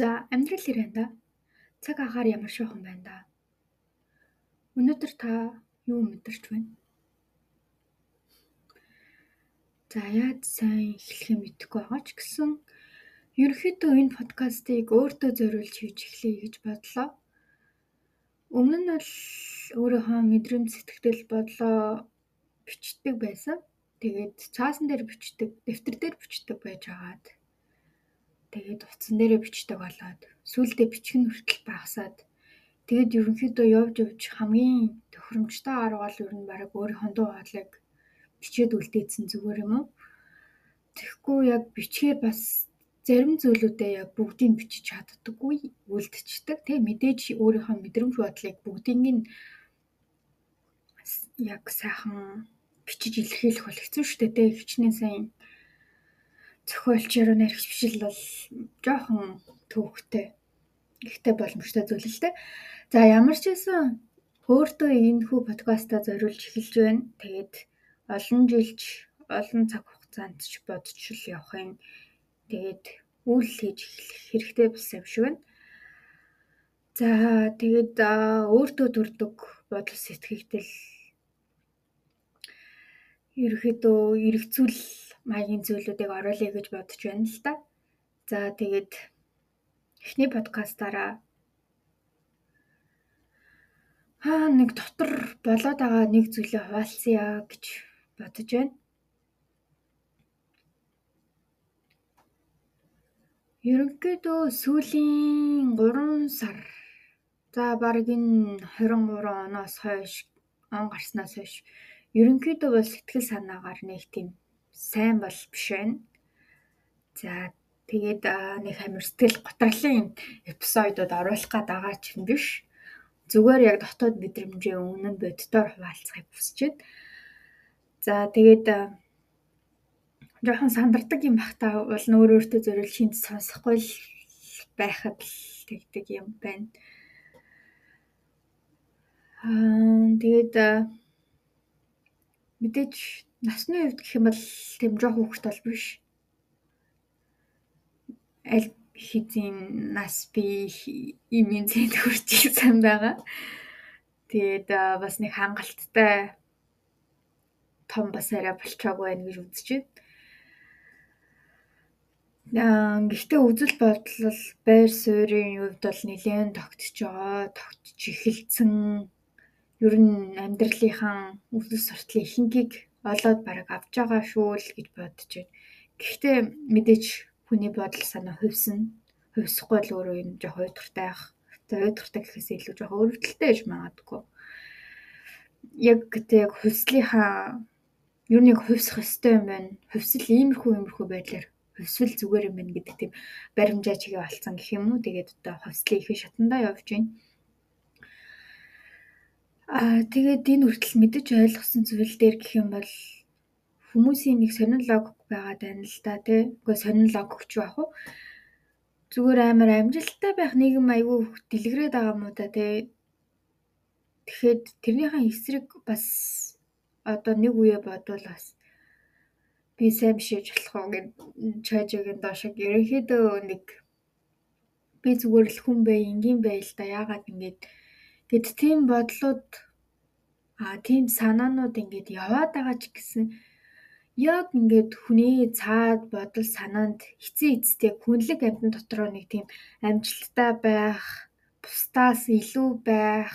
За амьдрал ирэн да. Цаг агаар ямар шохон байна да. Өнөөдөр та юу мэдэрч байна? За яаж сайн эхлэхээ мэдэхгүй байгаа ч гэсэн ерөөхдөө энэ подкастыг өөртөө зориулж хийж эхлэе гэж бодлоо. Өмнө нь бол өөрийнхөө мэдрэмж сэтгэл бодлоо бичдэг байсан. Тэгээд цаасан дээр бичдэг, дэвтэр дээр бичдэг байж агаад тэгээд утсан дээрээ бичдэг болоод сүүлдээ бичгэн хүртэл багасаад тэгээд ерөнхийдөө явж явж хамгийн тохиромжтой арга бол ер нь баг өөрийнхөө дуу хоолойг бичээд үлдээсэн зүгээр юм уу? Тэгэхгүй яг бичгээр бас зарим зүйлүүдээ яг бүгдийг бичиж чаддаггүй үлдчихдэг. Тэ мэдээж өөрийнхөө мэдрэмж бодлыг бүгдийг нь яг сайхан бичиж илэрхийлэх бол хэцүү шүү дээ. Тэ хичнээн сайн зохиолч яруу найрагч биш л бол жоохон төвөгтэй. Гэхдээ боломжтой зүйл л дээ. За ямар ч байсан өөртөө энэ хүү подкастаа зориулж эхэлж байна. Тэгээд олон жилч олон цаг хугацаанд ч бодож л явахын тэгээд үйл хийж эхлэх хэрэгтэй болсон юм шиг байна. За тэгээд өөртөө төрдөг бодол сэтгэгдэл ерөөхдөө эргцүүл маягийн зүйлүүдийг оруулъя гэж бодож байна л та. За тэгээд эхний подкастаараа аа нэг дотор болоод байгаа нэг зүйлээ хуваалцъя гэж бодож байна. Ерөнхийдөө сүүлийн 3 сар за баг энэ 23 оноос хойш он гарснаас хойш ерөнхийдөө бол сэтгэл санаагаар нэг тийм сайн бол биш байна. За тэгээд нэг амар сэтгэл готрлын эпизодууд оруулах гээд байгаа ч юм биш. Зүгээр яг дотоод мэдрэмжээ үнэн боддоор хуваалцахыг байна. За тэгээд жоохон сандардаг юм бах та бол нөр өөртөө зориул шинж сонсохгүй л байхад л тэгдэг юм байна. Аа тэгээд мэдээж насны хувьд гэх юм бол тэм жоох хүүхэд бол биш. Аль хэзээ нас би имийн зэнд хүрч ирсэн байгаа. Тэгээд бас нэг хангалттай том бас арай болчоогүй байна гэж байна. Аа гэхдээ үзэл бодол байр суурийн хувьд бол нэлээд тогтж байгаа, тогтж эхэлсэн. Ер нь амьдралынхаа үйл суртлын ихэнхийг олоод бараг авч байгаа шүү л гэж бодож байна. Гэхдээ мэдээж хүний бодол санаа хувьсна. Хувьсахгүй л өөрөө юм жоох уйдгартай байх. За уйдгартай гэхээс илүү жоох өрөвдөлтэй гэж магадгүй. Яг яг хувьслийнхаа ер нь хувьсах ёстой юм байна. Хувьсэл иймэрхүү иймэрхүү байдлаар хувьсвал зүгээр юм байна гэдэг тийм баримжаа чигээ олцсон гэх юм уу. Тэгээд одоо хувьслын их шатандаа явж байна. Аа тэгээд энэ хүртэл мэдэж ойлгосон зүйл дээр гэх юм бол хүмүүсийн нэг сонин логик байгаад байна л да тий. Үгүй сонин логик ч байх уу. Зүгээр амар амжилттай байх нийгэм айгүй дэлгэрээд байгаа уу да тий. Тэгэхэд тэрнийхэн эсрэг бас одоо нэг үе бодвол бас би сайн биш гэж болох уу гэд чойжогийн доошог ерөнхийдөө нэг би зүгээр л хүн бай, энгийн бай л да. Яагаад ингэж Гэт тийм бодлууд аа тийм санаанууд ингээд яваад байгаа ч гэсэн яг ингээд хүний цаад бодол санаанд эцсийн эцтэй хүнлэг амьтан дотроо нэг тийм амжилттай байх, бусдаас илүү байх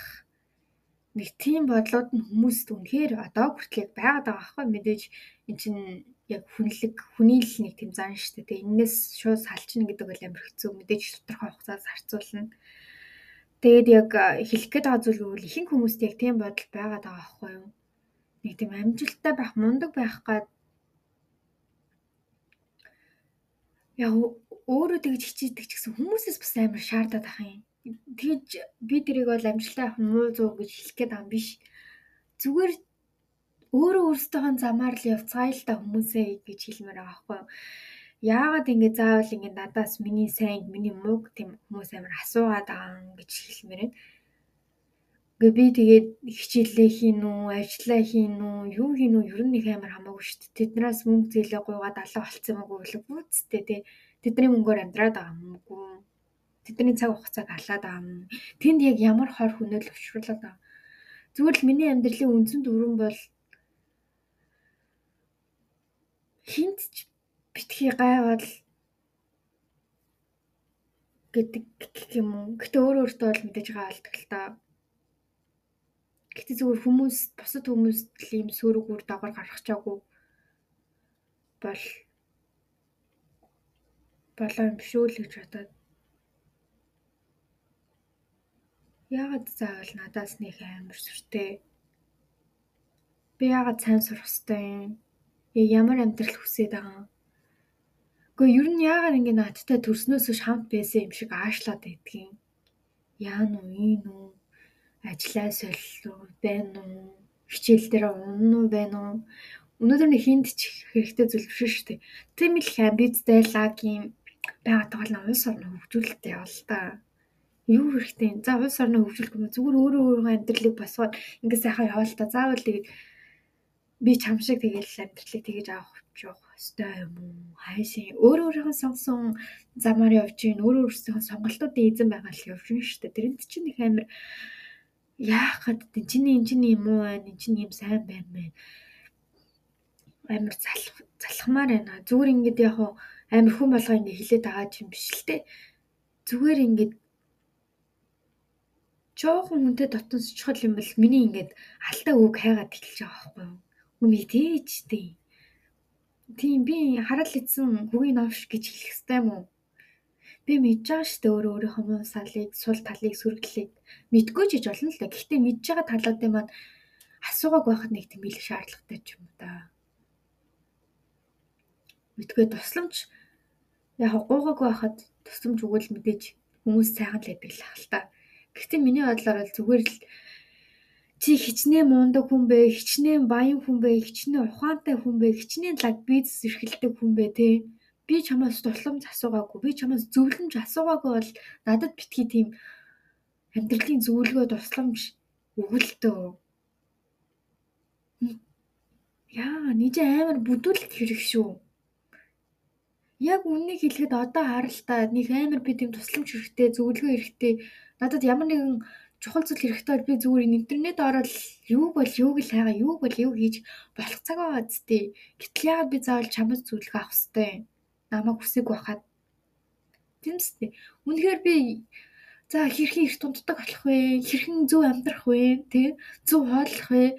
нэг тийм бодлууд нь хүмүүст үнэхээр одоо хүртэл яг байгаад байгаа байхгүй мэдээж эн чинь яг хүнлэг хүний л нэг тийм зан шүү дээ. Энээс шууд салчна гэдэг бол амар хэцүү мэдээж тодорхой хугацаас харьцуулна. Тэгээд яг хэлэх гээд байгаа зүйл бол ихэнх хүмүүст яг тийм бодол байгаа байхгүй юу? Нэг тийм амжилттай байх, мундаг байх гад яг өөрөө тэгж хичээдэг ч гэсэн хүмүүсээс бас амар шаардаад ах юм. Тэгж би тэрийг бол амжилттай авах муу зуу гэж хэлэх гээд байгаа юм биш. Зүгээр өөрөө өөрсдийнхөө замаар л явцгаая л та хүмүүсээ гэж хэлмээр байгаа байхгүй юу? Яагаад ингэ заавал ингэ надаас миний сайн миний мууг тийм хүмүүс амар асуугаад байгаа гэж хэлмээр байна. Гэ би тэгээд хичээлээ хийн үү, ажиллаа хийн үү, юу хийн үү ер нь их амар хамаагүй шүү дээ. Тэднээс мөнгө зээлээ гуйгаад алга болцсон юм уу гэвэл үсттэй тий. Тэдний мөнгөөр амьдраад байгаа юм уу? тэдний цаг хугацааг алаад байгаа юм. Тэнд яг ямар хор хүнэл өвчруулаад байгаа. Зүгээр л миний амьдралын үндсэн дүрэн бол хинт ч битгий гайвал гэдэг юм уу. Гэтэ өөр өөртөө бол мэдээж байгаа алдаг л та. Гэтэ зүгээр хүмүүс бусад хүмүүст л ийм сөрөг үр дагавар гаргах чаагүй бол болоо юм биш үү л гэж бодоод Яагаад заавал надаас нэг амар сүртэй? Би яагаад сайн сурах ёстой юм? Ямар амьдрал хүсээд байгаа юм? Гэхдээ ер нь яагаад ингэ надтай төрснөөс хойш хамт байсан юм шиг аашлаад байдгийг. Яа нү ийн үү? Ажлаа солилоо байна уу? Хичээл дээр унна уу байна уу? Өнөөдөр нэг хинт ч хэрэгтэй зүйл биш шүү дээ. Тийм л хамбицтай лагийн байгаад байгаа л улс орны хөгжүүлэлттэй явал та. Юу хэрэгтэй? За улс орны хөгжүүлэх юм зүгээр өөрөө өөрийнхөө амьдралыг босгоод ингэ сайхан явал та. Заавал тэгээд би чам шиг тэгээд амьдралыг тэгэж авах явах ёстой юм уу? Хайшин өөр өөрийнхөө сонгосон замаар явж гин өөр өөрсдийнхөө сонголтуудын эзэн байгаа л явж гин шүү дээ. Тэрэнд чинь их амар яахад тийм чиний энэ чинь юм уу байна? Энэ чинь юм сайн байна мэ? Амар залах залхамаар байна. Зүгээр ингээд яг амар хүн болгоо ингэ хилээд байгаа юм биш л те. Зүгээр ингээд жоохон хүнтэй дотн сучхал юм бол миний ингээд алдаа үг хайгаад эхэлж байгаа байхгүй юу? Үгүй тийч тий. Тийм би харал идсэн хөгийн новш гэж хэлэх хэвтэй юм уу? Би мэдж байгаа шүү дээ өөрөө өөрийнхөө муу салыг, сул талыг, сүргэлийг мэдгүй ч гэж болно л да. Гэхдээ мэдж байгаа талуудын маань асуугааг байхад нэг тийм бэлэх шаардлагатай ч юм уу да. Мэдгүй тусламж яг гуугааг байхад тусламж өгвөл мэдээж хүмүүс сайхан л байдаг л хэл та. Гэхдээ миний бодлоор бол зүгээр л чи хичнээн мундаг хүн бэ, хичнээн баян хүн бэ, хичнээн ухаантай хүн бэ, хичнээн лаг бизнес эрхэлдэг хүн бэ те. Би чамаас тусламж асуугаагүй, би чамаас зөвлөмж асуугаагүй бол надад битгий тийм амьдралын зөвлөгөө тусламж өгөлтөө. Яа, нийт амар бүдүүлэлт хэрэг шүү. Яг үннийг хэлэхэд одоо харалтаа нэг амар би тийм тусламж хэрэгтэй, зөвлөгөө хэрэгтэй. Надад ямар нэгэн чухал зүйл хэрэгтэй бол би зүгээр интернет ороод юуг бол юуг л хайгаа, юуг бол юу хийж болох цаг байгаа зү. Гэтэл яагаад би заавал чамд зөвлөгөө авах хэвтэй? Намайг хүсэг байхад. Тийм үстэй. Үнэхээр би за хэрхэн их тунддаг болох вэ? Хэрхэн зөв амьдрах вэ? Тэ? Зөв хооллох вэ?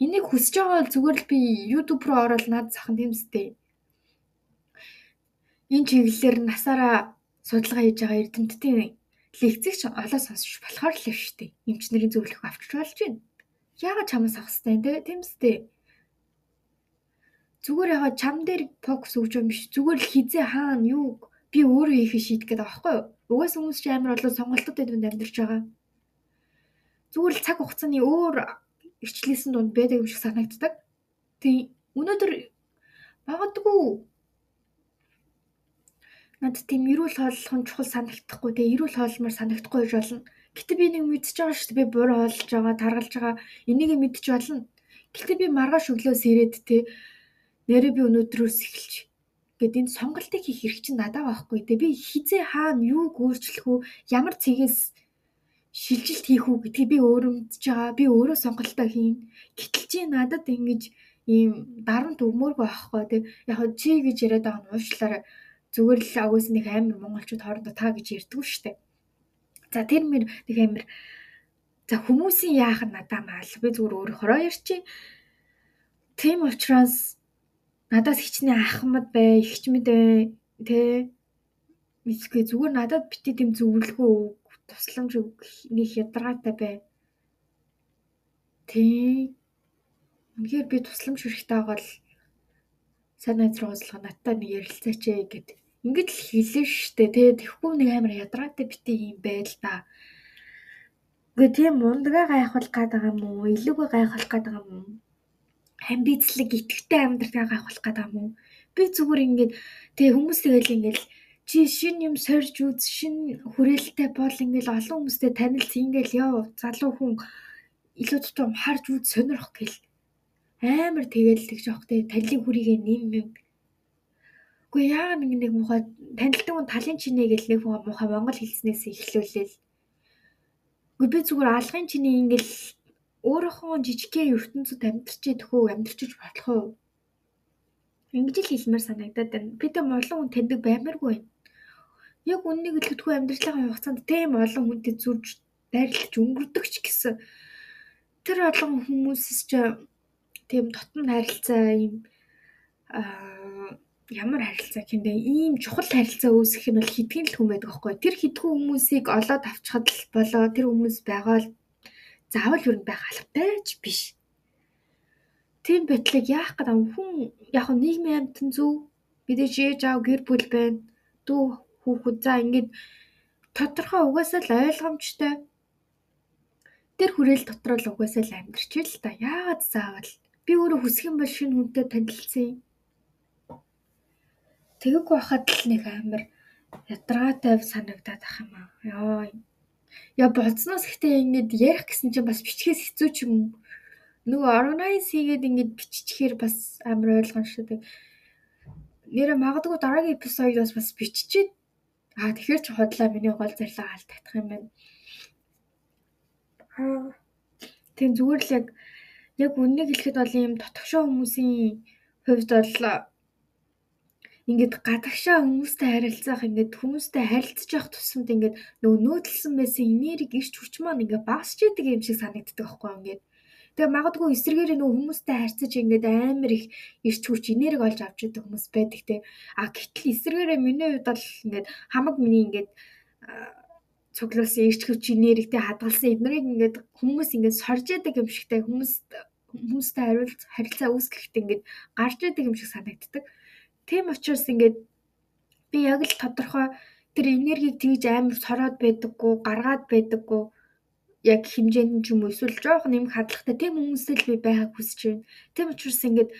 Энийг хүсэж байгаа бол зүгээр л би YouTube руу ороод над захан тийм үстэй. Энэ чиглэлээр насаараа судалгаа хийж байгаа эрдэмтдийн лекцийг ч олоо сонсч болохоор л дээ. Эмчнэрийн зөвлөх авчиж болж байна. Яагаад чамаас авах хэвтэй те тийм үстэй. Зүгээр ягаа чам дээр фокус өгч юм биш. Зүгээр л хизээ хаана юу би өөрөө хийх шийдэх гэдэг байхгүй юу? Угаас хүмүүс ч амар болоо сонголтуудын дунд амьдарч байгаа. Зүгээр л цаг хугацааны өөр ирчлээсэн дунд байдаг юм шиг санагддаг. Тэг өнөөдөр магадгүй Надад тийм эрүүл хооллох нь чухал санагдахгүй тэгээ эрүүл хоолмор санагдахгүй гэж болно. Гэтэ би нэг мэдчихэж байгаа шүү дээ. Би буруу хооллож байгаа, таргалж байгаа. Энийг мэдчих болно. Гэтэ би маргааш өглөөс ирээд те нэрээ би өнөөдрөөс эхэлж гэд энэ сонголтыг хийх хэрэг чинь надад байхгүй те би хизээ хаана юуг өөрчлөх үү ямар цэгээс шилжилт хийх үү гэдгийг би өөрөө мэдж байгаа. Би өөрөө сонголтоо хийн. Гэтэл чи надад ингэж ийм дарамт өгмөөргүй байхгүй те яг чи гэж яриад байгаа нь уушлаараа зүгээр л агуус нэг амар монголчууд хоорондоо та гэж ярьдгүй штэ. За тэр мэр нэг амар за хүмүүсийн яах нь надаа маал би зүгээр өөрөөрөө ярьчих. Тийм учраас надаас хичнээн ахмад бай, ихчмэд бай, тэ мэдгүй зүгээр надад бити тийм зөвлөгөө өг, тусламж өг нэг ядаргаатай бай. Тий. Үнэхээр би тусламж хэрэгтэй байгаа л сайн найз руу уулзлага надтай нэг ярилцаач ээ гэдэг Ингээд л хэлсэн штэ тий. Тэгэхгүй нэг амар ядраатай битээ юм байл та. Үгүй тийм мундгаа гайхуулах байгаа юм уу? Илүүгээ гайхуулах байгаа юм уу? Амбицлэг итгэвтэй амьдралгаа гайхуулах байгаа юм уу? Би зүгээр ингээд тий хүмүүс тэгэл ингээд чи шин юм сорж үз шин хүрээлэлтэй бол ингээл олон хүмүүстэй танилц ингээл яв залуу хүн илүү тутам харж үз сонирх гэл амар тэгэл тэгж явах те талын хүрийгээ нэм юм Үгүй яагаад ингэ нэг муухай танилдаг хүн талын чинээ гэл нэг муухай монгол хэлснээс эхлүүлээл. Үгүй би зүгээр алгын чиний ингээл өөрийнхөө жижигхэн ертөнцид амьдарч идэх үү, амьдарчиж болох уу? Ингэж л хэлмээр санагдаад байна. Би тэм олон хүн таньдаг баймааргүй байна. Яг үннийг хэлэхдгүй амьдралын хугацаанд тийм олон хүнтэй зүрж байрлаж өнгөрдөг ч гэсэн тэр олон хүмүүсс ч тийм дотн харилцаа юм аа ямар харилцаа гэмдэ ийм чухал харилцаа үүсгэх нь бол хитгэн л хүн байдаг аахгүй. Тэр хитгэн хүмүүсийг олоод авчихад л болоо тэр хүмүүс байгаа л заавал юу байх албатай ч биш. Тийм байдлыг яах гэдэг хүн яг нийгмийн амьтан зөв мэдээж ээж аав гэр бүл байна. Дүү хүүхэд за ингээд тодорхой угаасаа л ойлгомжтой тэр хүрээл дотор л угаасаа л амьдрч л та. Яагаад заавал би өөрөө хүсэх юм бол шинэ хүнтэй танилцсан. Тэгэхгүй байхад л нэг амар ядаргаатай санагдаад ах юм аа. Йоо. Я бодсноос ихтэй ингээд ярих гэсэн чинь бас бичгээс хэцүү ч юм. Нөгөө organize хийгээд ингээд биччихээр бас амар ойлгомжтой. Нэрэ магадгүй дараагийн эпизодоос бас биччихээд аа тэгэхээр ч хотлоо миний гол зорилго алдагдах юм байна. Аа. Тийм зүгээр л яг яг үннийг хэлэхэд бол ийм тотгошоо хүмүүсийн хувьд бол ингээд гадагшаа хүмүүстэй харилцах ингээд хүмүүстэй харилцаж явах тусамд ингээд нөгөө нөөдлсөн байсан энерги ирч хүч маань ингээд багасч идэг юм шиг санагддаг байхгүй ингээд. Тэгээ магадгүй эсрэгээр нөгөө хүмүүстэй харьцаж ингээд амар их ирч хүч энерги олж авч идэг хүмүүс байдаг те. А гэтэл эсрэгээрээ миний хувьд бол ингээд хамаг миний ингээд цуглуулсан ирч хүч энергитэй хадгалсан эднэрийг ингээд хүмүүс ингээд сорж идэг юм шигтэй. Хүмүүс хүмүүстэй харилцаа үүсгэхдээ ингээд гарч идэг юм шиг санагддаг. Тийм учраас ингээд би яг л тодорхой тэр энергийг тэгж амар сороод байдаггүй, гаргаад байдаггүй яг хэмжээнд ч юм уу эсвэл жоохон нэмэх хадлагатай тийм хүмүүстэй л би байхаг хүсэж байна. Тийм учраас ингээд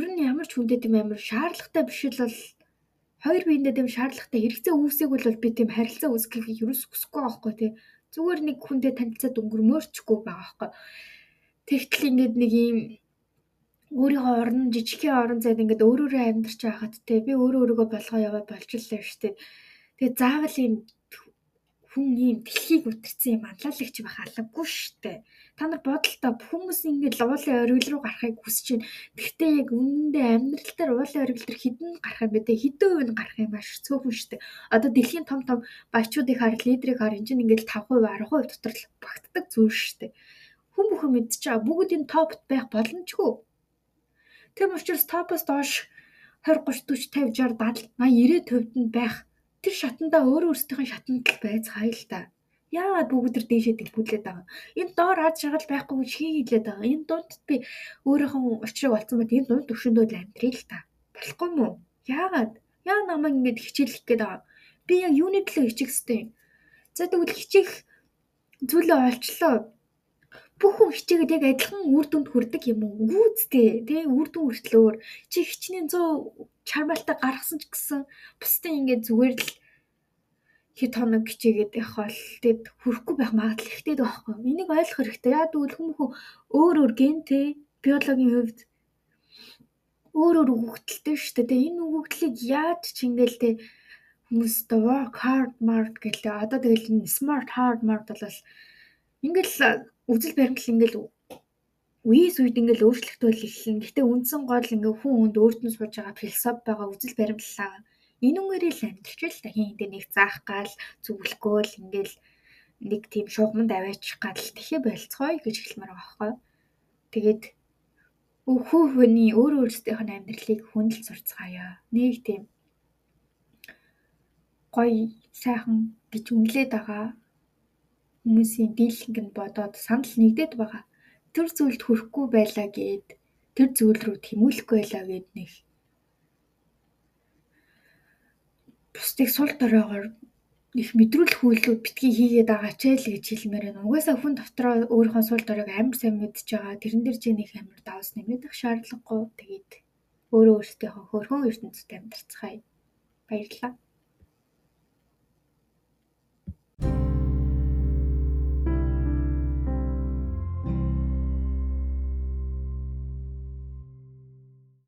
ер нь ямар ч хүнтэй тийм амар шаардлагатай биш л бол хоёр биендээ тийм шаардлагатай хэрэгцээ үүсээг бол би тийм харилцаа үүсгэхийг ерөөс хүсэхгүй байхгүй тий. Зүгээр нэг хүнтэй танилцаад өнгөрмөөрчгүй байгаа байхгүй. Тэгтэл ингээд нэг юм өөрийнхөө орон жижигхэн орон зайд ингээд өөрөөрөө амьдарч байхад те би өөрөө өөрийгөө болгоо яваа болчихлоо шүү дээ. Тэгээ заавал юм хүн ийм дэлхийг үтэрсэн юм анлаалагч байх албагүй шүү дээ. Та нар бодолтой хүмүүс ингээд уулын оргил руу гарахыг хүсэж байна. Гэхдээ яг үнэндээ амьдрал дээр уулын оргил дээр хідэн гарах юм бэ те хідэн үн гарах юм маш цөөхөн шүү дээ. Одоо дэлхийн том том баячуудыг хар лидерийг хар энэ чинь ингээд 5% 10% дотор л багтдаг зүйл шүү дээ. Хүн бүхэн мэдчихэе бүгд энэ топт байх боломжгүй Тийм учраас топоос доош 20 30 40 50 60 70 80 90 50-д байх тэр шатандаа өөр өөрсдийнхөө шатанд л байцгаая л та. Яагаад бүгд төр дээшээ дэлбүүлээд байгаа. Энэ доор ад шагал байхгүй шхий хилээд байгаа. Энэ дунд би өөрийнхөө учрыг олцсон байт энэ дунд төвшөндөө л амьдрий л та. Болохгүй мүү? Яагаад? Яа намайг ингэж хичээлэх гээд байгаа. Би яг юуны төлөө хичээх хэвтэй. За тэгвэл хичээх зүйлээ олчлоо бүх хүн хичээгээд яг адилхан үр дүнд хүрдэг юм уу? Гүүцтэй тий үр дүн хүртлөөр чи хичнээн 100 чармаалтаа гаргасан ч гэсэн бусдын ингээд зүгээр л хэд хоног хичээгээд явах бол тэгэд хүрэхгүй байх магадлал ихтэй байхгүй. Энийг ойлгох хэрэгтэй. Яа тэгвэл хүмүүс өөр өөр гентэй биологийн хувьд өөр өөр өгөгдөлтэй шүү дээ. Тэгээ энэ өгөгдлийг яаж ч ингээл тэ хүмүүс work hard mart гэлээ. Одоо тэгэл smart hard mart бол ингээл үзэл баримтлал ингээл үеэс үед ингээл өөрчлөгдөж эхэлнэ. Гэтэ үндсэн гол ингээ хүн хүнд өөрт нь сууж байгаа философи байгаа үзэл баримтлалаа энэ үгээрээ л амьдч л та хин дээр нэг заах гал зүгэлгөөл ингээл нэг тийм шугамд аваачих гал тэхээ болцгоё гэж хэлмээр байгаа байхгүй. Тэгээд хүү хөний өөр өөрсдийнх нь амьдралыг хүндэл сурцгаая. Нэг тийм гоё сайхан гэж үнэлээд байгаа хүмүүсийн дийлэнх нь бодоод санал нэгдээд байгаа. Тэр зүйлд хүрэхгүй байлаа гэд тэр зүйл рүү тэмүүлэхгүй байлаа гэд нэг бусдыг сул доройгоор их мэдрүүлэх үйлүүд битгий хийгээд байгаа ч л гэж хэлмээр байна. Угаасаа хүн дотроо өөрийнхөө сул доройг амар сайн мэдж байгаа. Тэрэн дээр чинь их амар давс нэмэгдэх шаардлагагүй. Тэгээд өөрөө өөртөө хөрхөн ертөнцид амьдарцгаая. Баярлалаа.